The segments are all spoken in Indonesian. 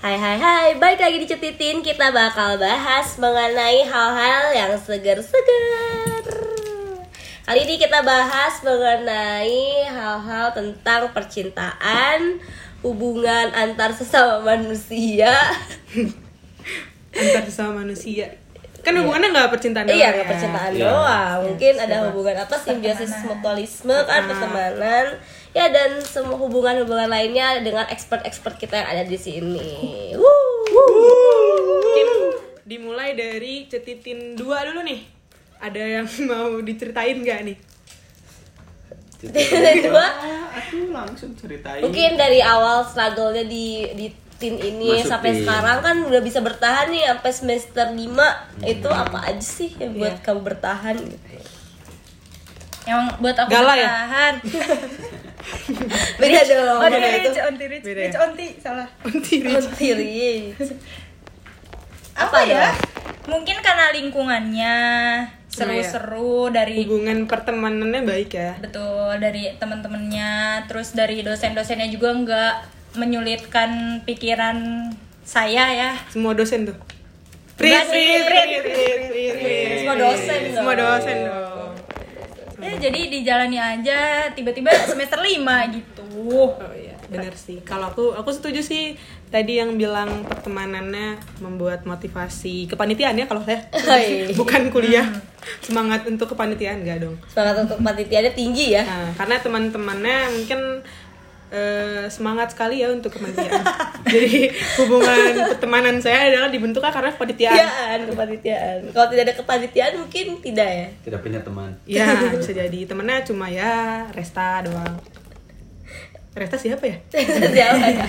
Hai hai hai, balik lagi di Cetitin. Kita bakal bahas mengenai hal-hal yang segar-segar Kali ini kita bahas mengenai hal-hal tentang percintaan Hubungan antar sesama manusia. Antar sesama manusia. Kan hubungannya nggak percintaan doang Iya, ya? nggak percintaan Iya. doang. Mungkin ada hubungan apa, simbiosis mutualisme kan, pertemanan Ya dan semua hubungan-hubungan lainnya dengan expert-expert kita yang ada di sini. Mungkin dimulai dari cetitin dua dulu nih. Ada yang mau diceritain nggak nih? Dua, aku langsung ceritain. Mungkin dari awal struggle-nya di di tin ini Masuk sampai sekarang kan udah bisa bertahan nih sampai semester 5 itu Hmm. apa aja sih yang buat Iya. kamu bertahan? Gitu yang buat aku Galah ya? beda dong Oh, itu rich onti rich, Beda ya? rich onti salah. Ontiri. Apa, ya? Mungkin karena lingkungannya seru-seru dari hubungan pertemanannya baik ya betul dari teman-temannya, terus dari dosen-dosennya juga nggak menyulitkan pikiran saya ya. semua dosen tuh Prit, sih, prit, Prit. prit, prit, prit. Semua dosen semua dosen dong Ya jadi dijalani aja tiba-tiba semester 5 gitu. Oh iya, benar sih. Kalau aku aku setuju sih tadi yang bilang pertemanannya membuat motivasi kepanitiaan ya kalau saya. Hai. Bukan kuliah. Semangat untuk kepanitiaan enggak dong. semangat untuk panitianya tinggi ya Nah, karena teman-temannya mungkin eh, semangat sekali ya untuk kepanitiaan. Jadi hubungan pertemanan saya adalah dibentuknya karena kepanitiaan. kepanitiaan kepanitiaan kalau tidak ada kepanitiaan mungkin tidak ya tidak punya teman Ya, bisa jadi temennya cuma ya Resta doang. Resta siapa ya? siapa ya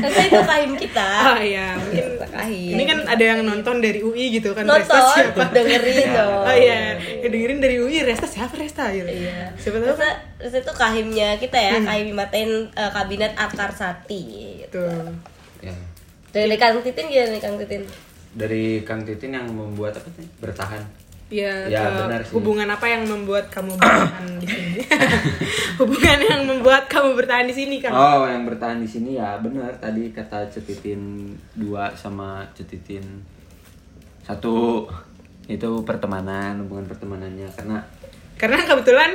Rasa itu kahim kita Oh iya, mungkin Resta kahim Ini kan ada yang nonton dari UI gitu kan nonton Resta siapa? dengerin dong Oh iya, yang dengerin dari UI Resta siapa Resta gitu. Iya. Siapa tahu Rasa, kan? Rasa itu kahimnya kita ya, kahim Maten eh, kabinet akar sati gitu. Tuh. ya Dari Kang Titin gimana nih Kang Titin? dari Kang Titin yang membuat apa sih bertahan Ya, Ya, benar sih. hubungan apa yang membuat kamu bertahan di sini? hubungan yang membuat kamu bertahan di sini kan? oh yang bertahan di sini ya benar tadi kata cetitin dua sama cetitin satu itu pertemanan hubungan pertemanannya karena Karena kebetulan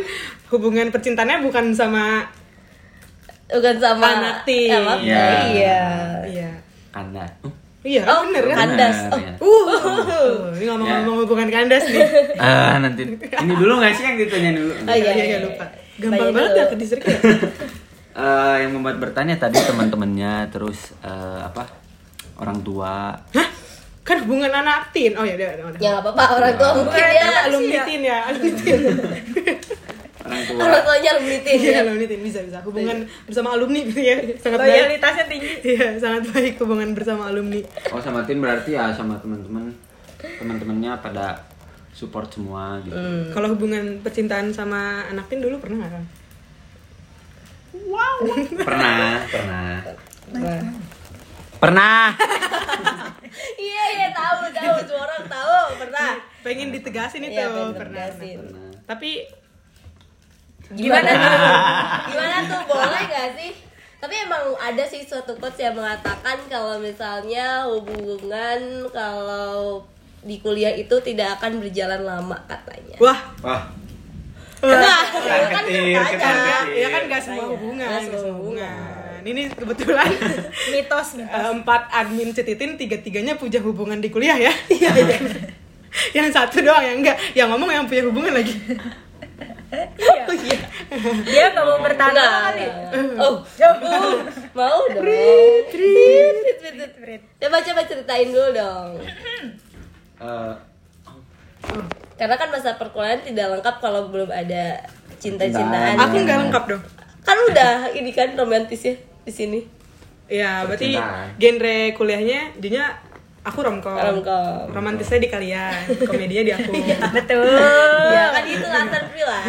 hubungan percintaannya bukan sama Bukan sama Anak Tin. sama- Iya. Iya. iya. kanda Iya, Oh, bener kan? kandas. Oh, ya. Uh, ini ngomong-ngomong hubungan kandas nih. Ah, nanti ini dulu nggak sih yang ditanya dulu Oh, iya, iya, iya. lupa. Gampang Bayar banget ya ke distrik ya. Eh, yang membuat bertanya tadi teman-temannya terus eh, apa orang tua Hah? Kan hubungan anak tin. Oh ya udah. Ya nggak apa-apa orang tua mungkin ya. alumni tin ya, alumni tin. orang tua Orang tuanya alumni tin Iya, ya. alumni tin bisa bisa. Hubungan bersama alumni gitu ya. Sangat baik. Loyalitasnya tinggi. Iya, sangat baik hubungan bersama alumni. oh sama tim berarti ya sama teman-teman teman-temannya pada support semua gitu Hmm. Kalau hubungan percintaan sama anak tin dulu pernah nggak kan? pernah pernah Nah. pernah Iya iya tahu tahu semua orang tahu pernah. Pengen ditegasin itu Iya, pengen pernah. pernah Tapi Gimana tuh? Gimana tuh boleh gak sih? Tapi emang ada sih suatu quotes yang mengatakan kalau misalnya hubungan kalau di kuliah itu tidak akan berjalan lama katanya. wah, wah Nah, Ketar kan ketir. ya kan gak semua hubungan, nggak semua hubungan. Ini kebetulan Mitos mitos. eh, empat admin cetitin tiga-tiganya punya hubungan di kuliah ya. Iya, yang satu doang yang enggak, yang ngomong yang punya hubungan lagi. Iya. Oh iya. Dia nggak mau bertahan lama kali. Oh, oh, mau dong. Trit, trit. Coba coba ceritain dulu dong. Eh, Karena kan masa perkuliahan tidak lengkap kalau belum ada cinta-cintaan. Aku nggak lengkap dong. Kan udah ini kan romantis ya di sini. Ya, berarti genre kuliahnya jadinya aku romcom. Romcom. Romantisnya di kalian, komedinya di aku. Betul. Ya kan itu latar lah.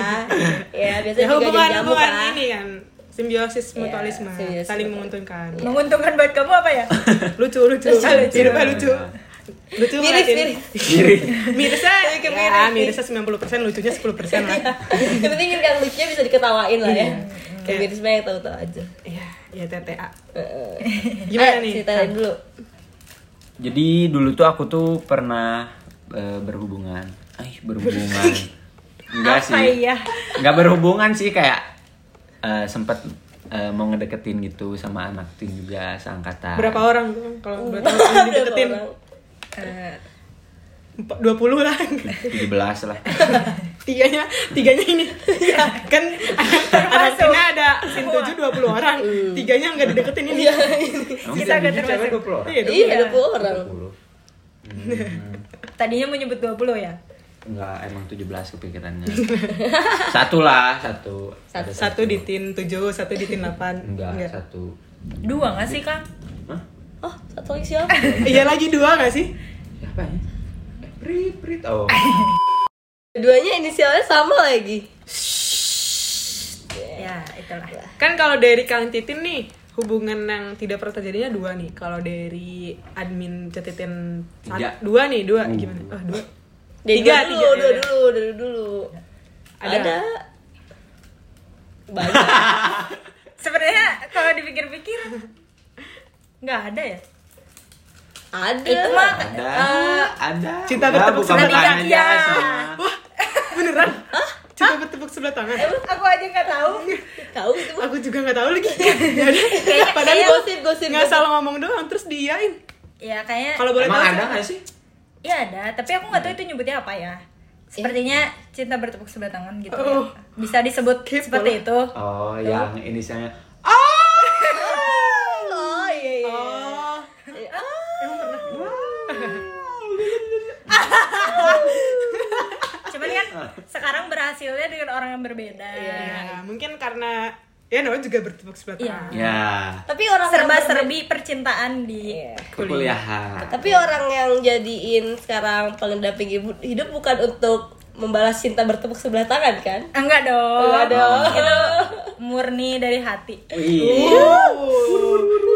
Ya biasanya ya juga hubungan jamu hubungan kan. ini kan simbiosis Iya, mutualisme simbiosis saling menguntungkan Menguntungkan buat kamu apa ya? lucu lucu hidupnya lucu lucu Miris, ngeliatin. miris. Miris. mirisnya Tapi ke ya miris. mirisnya 90% lucunya 10% lah Yang penting yang lucunya bisa diketawain lah ya. Iya. Kayak miris mah yang tahu-tahu aja. Iya, ya TTA. Heeh. Gimana Eh, nih? Ceritain dulu. Jadi dulu tuh aku tuh pernah eh, berhubungan. Ay, berhubungan. Enggak sih. ya? Enggak berhubungan sih kayak eh, sempat eh, mau ngedeketin gitu sama anak tim juga seangkatan. Berapa orang tuh kalau boleh tahu yang dideketin? Berapa orang? Eh, Empat- 20 lah. 17 lah. tiganya, tiganya ini. kan anak timnya ada sin 7 20 orang. Tiganya nggak dideketin ini. Emang Kita nggak cewek termasuk. 20 orang? Iya, dong. Iya, 20 orang. 20. Hmm. tadinya mau nyebut 20 ya? Enggak, emang 17 kepikirannya. satu lah, satu. Ada Satu di tin 7, satu di tin 8. Enggak, satu. Dua nggak sih, Kang? Hah? Oh, satu lagi siapa? Iya lagi dua gak sih? Siapa ya? Prit, Prit. Oh. Duanya inisialnya sama lagi. Ya, itulah. Kan kalau dari Kang Titin nih hubungan yang tidak pernah terjadinya dua nih. Kalau dari admin Cetitin Tiga. dua nih dua Uh. gimana? Oh dua. Dari Tiga, dulu, tiga, dulu, ya. dulu, dari dulu. Ada. Ada. Banyak. Sebenarnya kalau dipikir-pikir nggak ada ya? Ada. Itu mah Ada, Eh, ada. cinta Udah, bertepuk sebelah tangan. aja Iya. semua. Wah beneran? Cinta bertepuk sebelah tangan. Aku aja nggak tahu. tahu itu. Aku juga nggak tahu lagi. Ya. Padahal gosip gosip, nggak salah ngomong doang terus diain. Ya kayaknya Kalau boleh Emang tahu ada nggak sih? Iya ada, tapi aku nggak tahu itu nyebutnya apa ya. Sepertinya cinta bertepuk sebelah tangan gitu. ya. Oh. Bisa disebut seperti itu. Oh, yang inisialnya. Oh, iya iya. Oh. Emang pernah? Cuman kan sekarang berhasilnya dengan orang yang berbeda. Ya, mungkin karena ya namanya juga bertepuk sebelah Iya. tangan. Ya, Tapi orang yang Serba-serbi percintaan di Iya. kuliahan. Tapi orang yang jadiin sekarang pendamping ibu- hidup bukan untuk membalas cinta bertepuk sebelah tangan kan? Enggak dong. Enggak dong. Itu murni dari hati. Wih.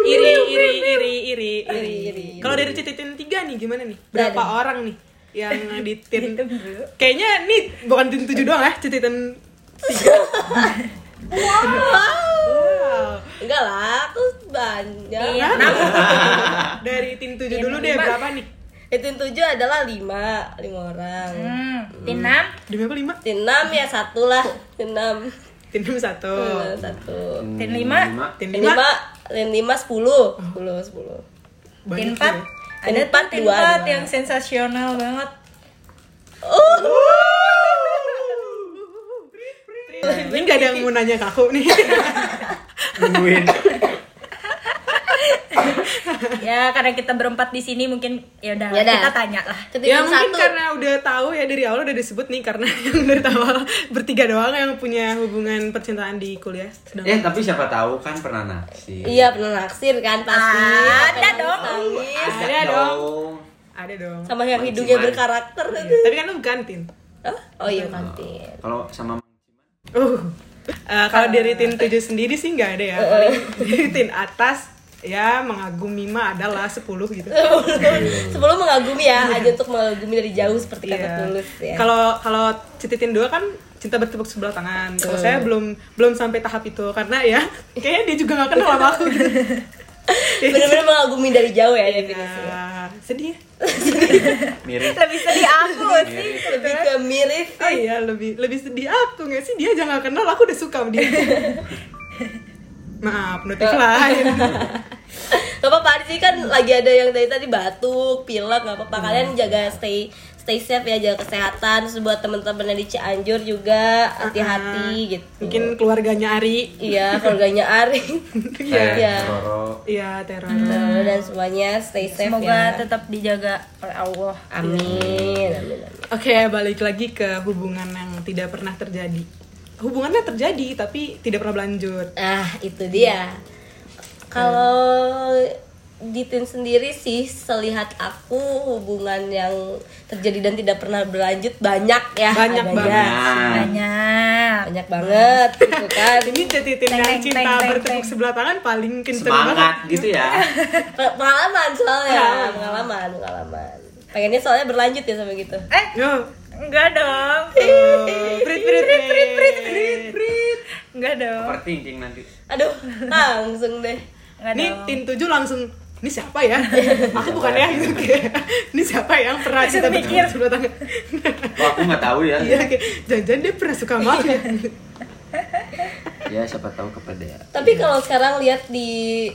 Iri, iri, iri, iri, Iri, iri. Kalau dari cititin tiga nih gimana nih? Berapa orang nih yang di tin? Kayaknya nih bukan tin tujuh doang ya, cititin tiga. wow. Enggak lah, aku banyak. Iya. Dari tim tujuh Tin dulu deh berapa nih? Itu yang tujuh adalah lima, lima orang. Hmm, Tinam Demi apa lima? Tim enam ya satu lah, tim enam. Tim enam satu. Satu. Tin lima. Tim Tim lima. lima, tim lima sepuluh, sepuluh, sepuluh. Banyak Tin empat. Ada empat, tuh tin dua, empat yang sensasional banget. ya. Ini gak ada yang mau nanya ke aku nih. Nungguin. Ya karena kita berempat di sini mungkin ya udah Ya kita tanya lah. Ya mungkin satu. karena udah tahu ya dari awal udah disebut nih karena yang dari awal bertiga doang yang punya hubungan percintaan di kuliah. Sedangkan Eh, tapi siapa tahu kan pernah naksir. Iya pernah naksir kan pasti. Ada Sampai dong. nangis. Ada dong. ada dong. Sama yang hidungnya berkarakter. Tapi kan lu gantin. Hah? Oh iya kantin. Kalau sama Uh. Eh, kalau dari tim tujuh sendiri sih nggak ada ya. Paling dari tim atas ya mengagumi mah adalah 10 gitu. Sebelum mengagumi ya, aja untuk mengagumi dari jauh seperti kata Iya. tulus ya. Kalau kalau cititin dua kan cinta bertepuk sebelah tangan. Kalau saya belum belum sampai tahap itu karena ya kayaknya dia juga nggak kenal sama aku. gitu. Bener-bener mengagumi dari jauh ya definisinya. Ya, sedih. mirip. Lebih sedih aku sih. Lebih ke mirip. Oh iya lebih lebih sedih aku nggak sih dia jangan kenal aku udah suka sama dia. Maaf, notif lain. Gak apa-apa di sini kan lagi ada yang dari tadi batuk, pilek, gak apa-apa Kalian jaga stay stay safe ya, jaga kesehatan Terus buat temen-temen yang di Cianjur juga hati-hati gitu Mungkin keluarganya Ari. Iya, keluarganya Ari Iya. Iya Roro. Iya, teror. Tuh, Dan semuanya stay safe Semoga ya tetap dijaga oleh Allah. Amin, amin, amin Oke, balik lagi ke hubungan yang tidak pernah terjadi. Hubungannya terjadi tapi tidak pernah berlanjut. Ah, itu dia. Kalau di tim sendiri sih, selihat aku hubungan yang terjadi dan tidak pernah berlanjut banyak ya. Banyak adanya. banget. Nah, Banyak. Banyak banget gitu kan. Ini jadi tim Teng, yang cinta teng, teng, bertepuk teng. sebelah tangan paling kenceng semangat banget. gitu ya. Pe- Pengalaman soalnya, Ah. pengalaman, pengalaman. Pengennya soalnya berlanjut ya sama gitu. Eh. Enggak dong. Oh, prit prit prit prit prit prit. Enggak dong. Overthinking nanti. Aduh, langsung deh. Enggak Ini dong. tin tujuh langsung ini siapa ya? Aku bukan ya gitu kayak. Ini siapa yang pernah cinta mikir. sebelah tangan? Oh, aku nggak tahu ya. Iya, jangan-jangan dia pernah suka sama aku ya. Ya siapa tahu kepedean. Tapi kalau sekarang lihat di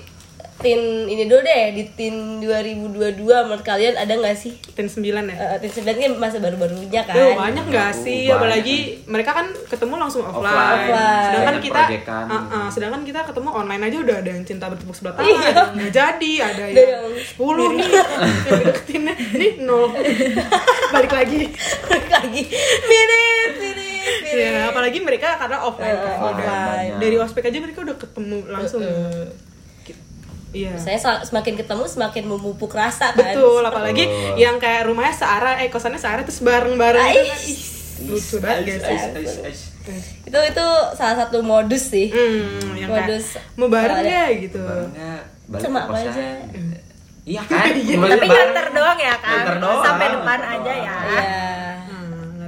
tin ini dulu deh, di tin 2022 menurut kalian ada nggak sih? Tin sembilan ya. Eh, tin 9 kan masa baru-barunya kan. Duh, banyak nggak sih? banyak. Apalagi mereka kan ketemu langsung offline. Offline. Offline. Sedangkan kita, proyekan. uh, uh, sedangkan kita ketemu online aja udah ada yang cinta bertepuk sebelah tangan, Iya. ada yang nggak jadi, ada yang yang sepuluh nih, yang deketinnya nih nol. Balik lagi. lagi mirip, mirip. Ya, apalagi mereka karena offline. Kan. offline. Dari ospek aja mereka udah ketemu langsung. Iya. Saya semakin ketemu semakin memupuk rasa kan. Betul, apalagi Betul. yang kayak rumahnya searah, eh kosannya searah terus bareng-bareng gitu kan. Ih, lucu banget guys. Itu itu salah satu modus sih. Hmm, yang Modus. kayak mau bareng nggak gitu. Balik ke apa aja. Iya kan? Tapi nganter doang ya kan? Sampai depan aja ya. Iya.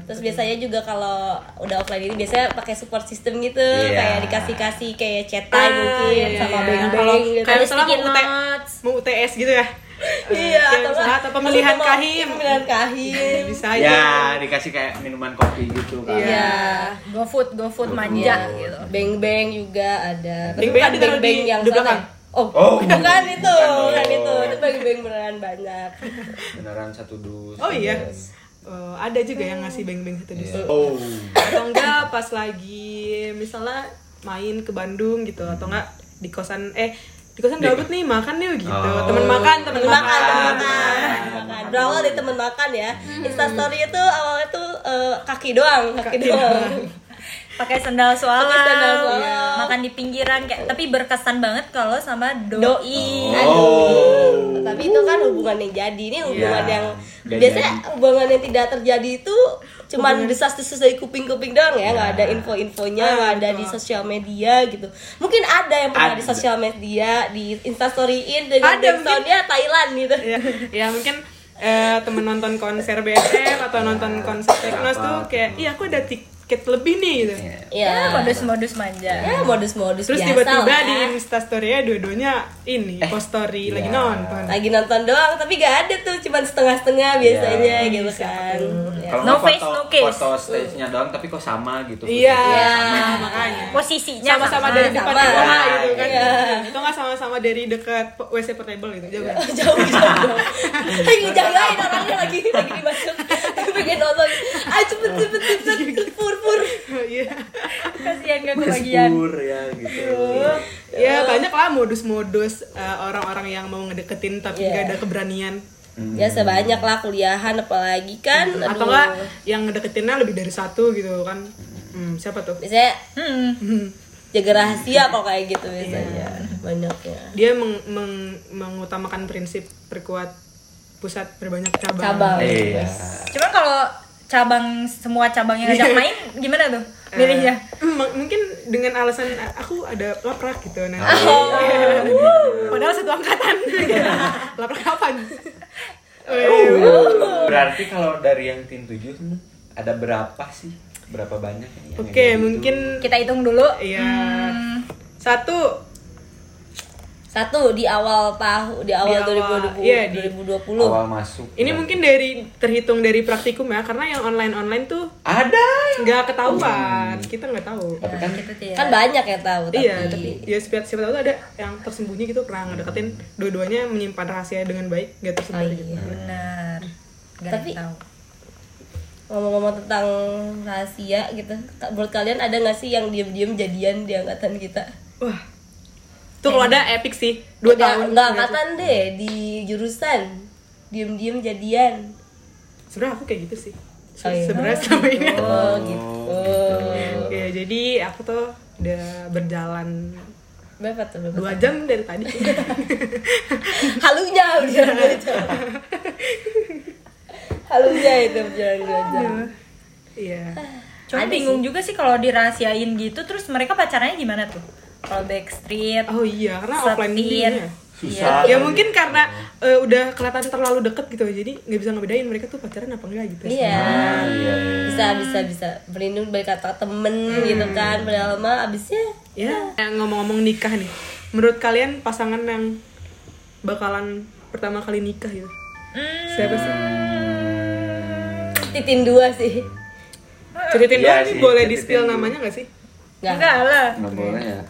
Terus biasanya juga kalau udah offline ini biasanya pakai support system gitu, Iya. kayak dikasih-kasih kayak chat Ah, mungkin iya, sama iya. beng-beng Kalau gitu. sticky mau UT notes. mau UTS gitu ya. Iya, atau atau pemilihan kahim. Pemilihan kahim. Bisa Ya, aja. dikasih kayak minuman kopi gitu kan. Iya. Go food, go food manja gitu. Beng-beng juga ada. Bukan ditaruh beng-beng di- yang sana. belakang. Oh, Oh, bukan bukan itu, bukan itu. Itu beng-beng beneran banyak. Beneran satu dus. Oh iya. Oh, ada juga yang ngasih beng-beng satu dus. Oh. Atau enggak pas lagi misalnya main ke Bandung gitu atau enggak di kosan eh di kosan gabut nih makan yuk gitu. Oh. Temen makan, temen Temen makan, temen makan. makan, temen makan. Berawal dari temen makan ya. Instastory itu awalnya tuh eh, kaki doang, kaki, Kaki doang. doang. Pakai sendal sualam. makan di pinggiran kayak tapi berkesan banget kalau sama doi. Doi. Oh. Aduh. Tapi itu kan hubungan yang jadi. Ini hubungan Iya. yang Udah biasanya jadi. hubungan yang tidak terjadi itu cuman desas-desus dari kuping-kuping doang ya, nggak ada info-infonya, Ah, nggak ada di sosial media gitu. Mungkin ada yang pernah di Ada. sosial media, di instastoryin dengan Ada, backsoundnya Thailand gitu. ya, ya mungkin eh, temen nonton konser BSM atau nonton konser Teknos tuh kayak iya aku ada tiket lebih nih gitu. Ya, Ya, modus-modus manja. ya modus-modus Terus biasa tiba-tiba lah. di instastory-nya dua-duanya ini post story lagi iya. nonton. lagi nonton doang tapi gak ada tuh cuman setengah-setengah biasanya gitu kan Ya. Kalau No face, foto, no case. foto stage-nya doang tapi kok sama gitu. Iya, Iya. makanya. Posisinya Sama-sama sama. dari depan sama. rumah Iya, gitu kan. iya. Atau nggak sama-sama dari dekat WC portable gitu. Jauh jauh jauh lagi ngejagain orangnya lagi lagi dimasuk pengen nonton ayo cepet cepet cepet pur pur Iya. Kasihan gak kebagian. Pur ya gitu. Ya banyak lah modus-modus eh, orang-orang yang mau ngedeketin tapi Iya. nggak ada keberanian. ya sebanyak lah kuliahan apalagi kan Atau aduh. enggak yang ngedeketinnya lebih dari satu gitu kan. Hmm, siapa tuh? biasanya Hmm. jaga rahasia kok kayak gitu biasanya banyaknya Dia meng- meng- mengutamakan prinsip perkuat pusat berbanyak cabang. cabang Iya. Cuman kalau cabang semua cabang yang ngajak main gimana tuh? Milihnya. Eh, m- mungkin dengan alasan aku ada laprak gitu nah. Oh. Padahal satu angkatan. laprak kapan? Berarti kalau dari yang tim 7 ada berapa sih? Berapa banyak ini yang Oke, kayak gitu? mungkin Kita hitung dulu. Iya. Hmm. Satu satu di awal tahu di awal, Di awal, 2020 iya, di 2020 awal masuk. ini mungkin dari terhitung dari praktikum ya karena yang online online tuh ada. nggak ketahuan kita nggak tahu Tapi kan Gitu ya. kan banyak yang tahu tapi, iya tapi ya siapa, siapa tahu tuh ada yang tersembunyi gitu pernah ngedeketin dua-duanya menyimpan rahasia dengan baik nggak Oh, tersebar gitu iya. Benar. Gak Tapi- tahu. ngomong-ngomong tentang rahasia gitu menurut kalian ada nggak sih yang diem-diem jadian di angkatan kita wah tuh kalau ada epic sih. Dua Nggak- tahun. nggak angkatan deh di jurusan. Diem-diem jadian. Sebenarnya aku kayak gitu sih. Oh, iya. sebenarnya selama ini. Oh gitu. ya jadi aku tuh udah berjalan berapa tuh berapa dua jam dari tadi. Halunya udah dua jam. Halunya itu berjalan dua jam. Iya. Cuma Ada bingung juga sih kalau dirahasiain gitu terus mereka pacarannya gimana tuh? Kalau backstreet, oh iya karena Setir. offline gini ya susah. Ya mungkin karena eh, udah kelihatan terlalu deket gitu jadi nggak bisa ngebedain mereka tuh pacaran apa enggak gitu. Iya. Ah, iya, iya. Bisa bisa bisa. Berlindung dari kata temen gitu kan. Padahal mah abisnya ya yang ngomong-ngomong nikah nih. Menurut kalian pasangan yang bakalan pertama kali nikah gitu? Siapa sih? Titin dua sih. ceritain Iya dong nih sih, boleh di spill namanya gak sih? Nggak. enggak lah nggak boleh ya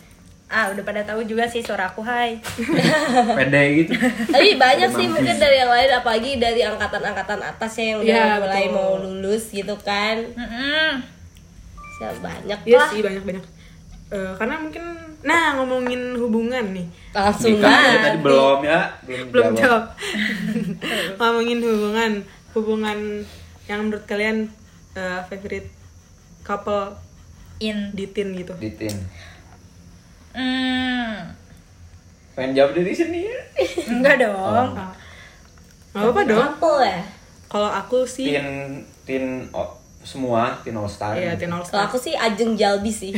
ah udah pada tahu juga sih suara aku hai pede gitu Tapi banyak sih mungkin dari yang lain apalagi dari angkatan-angkatan atas ya yang udah Iya, mulai betul. mau lulus gitu kan. Mm-mm. Ya, banyak Iya lah. sih banyak-banyak Eh, karena mungkin nah ngomongin hubungan nih Langsung aja lah. tadi belum ya belum, belum jawab. jawab ngomongin hubungan hubungan yang menurut kalian eh, favorite couple in di teen gitu Ditin Hmm. pengen jawab dari sini ya enggak dong Ah. nggak apa-apa dong ya. kalau aku sih tin tin oh, semua tin all star Iya, Teen All Kalau Star. aku sih Ajeng Jalbi sih.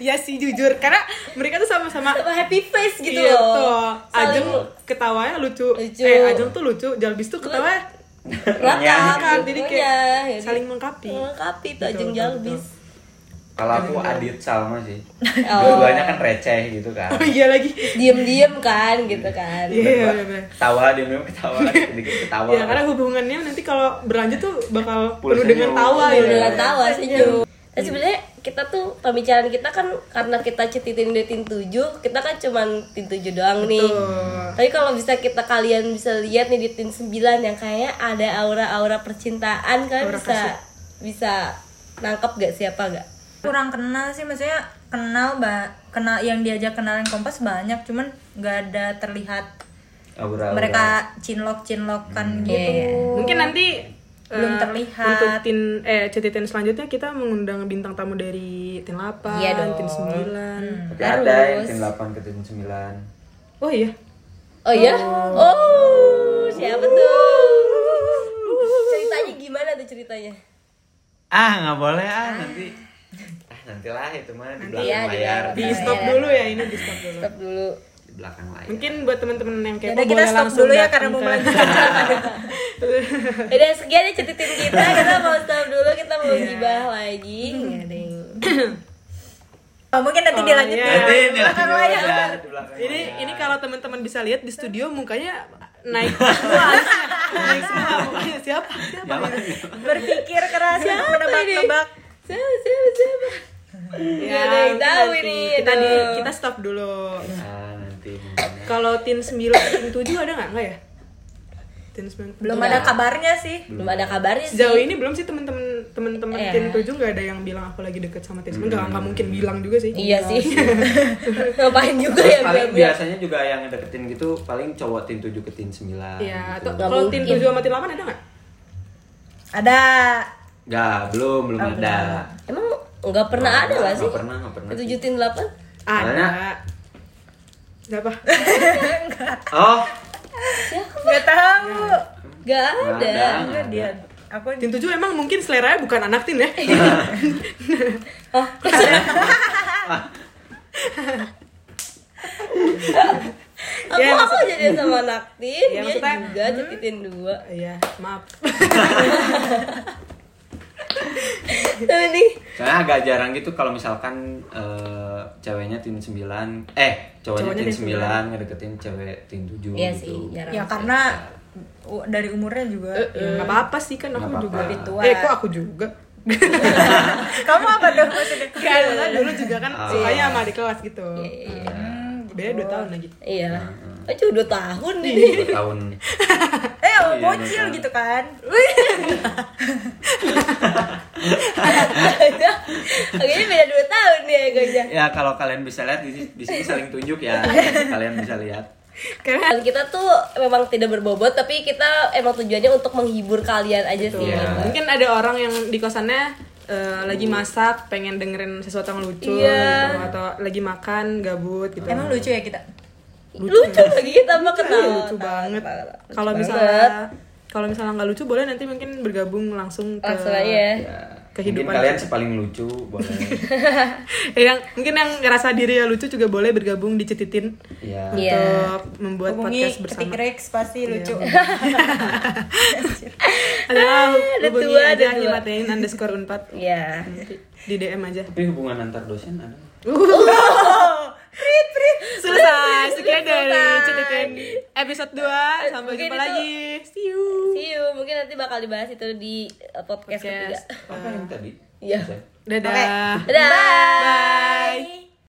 Iya sih jujur karena mereka tuh sama-sama Sama happy face gitu iya, loh. tuh. Ajeng Saling ketawanya lucu. Lucu. Eh, Ajeng tuh lucu, Jalbis tuh ketawanya rakap kan, jadi pokoknya. kayak saling melengkapi. Melengkapi tuh Ajeng Jalbis. Kalau aku Adit Salma sih Oh. dua-duanya kan receh gitu kan Oh iya lagi. Diem-diem kan gitu kan. Iya, iya, iya. ketawa dia memang ketawa dikit ketawa Ya karena hubungannya nanti kalau berlanjut tuh bakal penuh dengan tawa Iya, gitu. dengan tawa senyum. Dan sebenarnya kita tuh pembicaraan kita kan karena kita cetitin di tin 7, kita kan cuman tin 7 doang nih. Betul. Tapi kalau bisa kita kalian bisa lihat nih di tin 9 yang kayak ada aura-aura percintaan kan Aura bisa kasih. bisa nangkep gak siapa gak? Kurang kenal sih maksudnya kenal ba kenal yang diajak kenalan kompas banyak cuman nggak ada terlihat aura, aura. mereka cinlok cinlokan gitu Iya. Mungkin nanti Belum eh, terlihat. Untuk tin eh cetitin selanjutnya kita mengundang bintang tamu dari tin 8, Iya dong. tin 9. Tapi ada yang Terus. tin 8 ke tin 9 Oh iya. Oh ya? Oh, siapa tuh? Ceritanya gimana tuh ceritanya? ah nggak boleh ah nanti nantilah itu mah di belakang ya, di layar. Di Iya, stop dulu ya ini di stop dulu. Stop dulu. di belakang layar Mungkin buat teman-teman yang kepo Yaudah, kita boleh stop dulu ya, karena mau melanjutkan Udah sekian ya cetitin kita, kita mau stop dulu, kita mau gibah lagi. Nggak ding. oh, mungkin nanti Oh, dilanjut iya. di nanti di belakang layar di belakang Ini ini kalau teman-teman bisa lihat di studio mukanya naik semua. naik semua mukanya siapa? Siapa? berpikir keras menebak-nebak Siapa, siapa, siapa? Nggak ada yang tahu nanti. ini, Kita di, kita stop dulu. ah nanti mungkin ya. Kalau tin 9, tin 7 ada nggak? Nggak ya? Tin 9. belum Enggak. ada kabarnya sih Belum ada kabarnya sih. Sejauh ini belum sih teman-teman teman-teman Iya. tin 7 nggak ada yang bilang aku lagi deket sama tin 9. Nggak nggak mungkin bilang juga sih. Iya sih. Ngapain juga Terus ya paling biasanya juga yang deketin gitu paling cowok tin 7 ke tin 9 Iya, gitu. kalau tin mungkin. 7 sama tin 8 ada nggak? ada Nggak, belum, belum ada Emang nggak pernah ada nggak sih? Nggak pernah, nggak pernah Tujutin delapan? Ada. Mana? Siapa? Oh, nggak tahu Gak nggak ada. nggak dia aku Tin 7 emang mungkin seleranya bukan anak tin ya? Oh, aku Ya, aku jadi sama Naktin, Ya, dia juga cetitin dua. Iya, maaf. Soalnya agak jarang gitu kalau misalkan eh, ceweknya tin 9 Eh, cowoknya Cowoknya tin tin 9 ngedeketin cewek tin 7 Iya gitu sih, jarang. ya karena u- dari umurnya juga Eh, ya nggak apa-apa sih kan aku apa-apa. juga. Lebih tua. Eh, kok aku juga? kamu apa dong maksudnya Karena dulu juga kan Ah. sukanya sama di kelas gitu. Iya. Beda 2 tahun lagi. Iya. Aja udah tahun nih. Dua tahun eh Oh, iya, bocil betul. gitu kan Kayaknya beda dua tahun nih egonya. Ya kalau kalian bisa lihat di, di sini saling tunjuk ya Kalian bisa lihat Karena kita tuh memang tidak berbobot, tapi kita emang tujuannya untuk menghibur kalian aja sih. Iya. gitu. mungkin ada orang yang di kosannya eh, lagi masak, pengen dengerin sesuatu yang lucu Iya. gitu, atau lagi makan, gabut gitu. emang lucu ya kita Lucu, lagi kita mah kenal. Iya, lucu banget. Lucu Kalau misalnya kalau misalnya nggak lucu boleh nanti mungkin bergabung langsung ke Langsung aja. Ya ke kehidupan kalian kita. paling lucu boleh yang mungkin yang ngerasa diri ya lucu juga boleh bergabung di Cetitin ya Iya. untuk membuat Hubungi podcast ketik bersama. Rex pasti lucu. Adalah ada hubungi dua, ada aja underscore unpad Ya. di DM aja. tapi hubungan antar dosen ada Selesai. Sekian dari Cetitin episode 2. Sampai Mungkin jumpa itu- lagi. See you. See you. Mungkin nanti bakal dibahas itu di uh, podcast ketiga. Podcast. apa yang tadi Iya. Dadah. Dadah. Bye.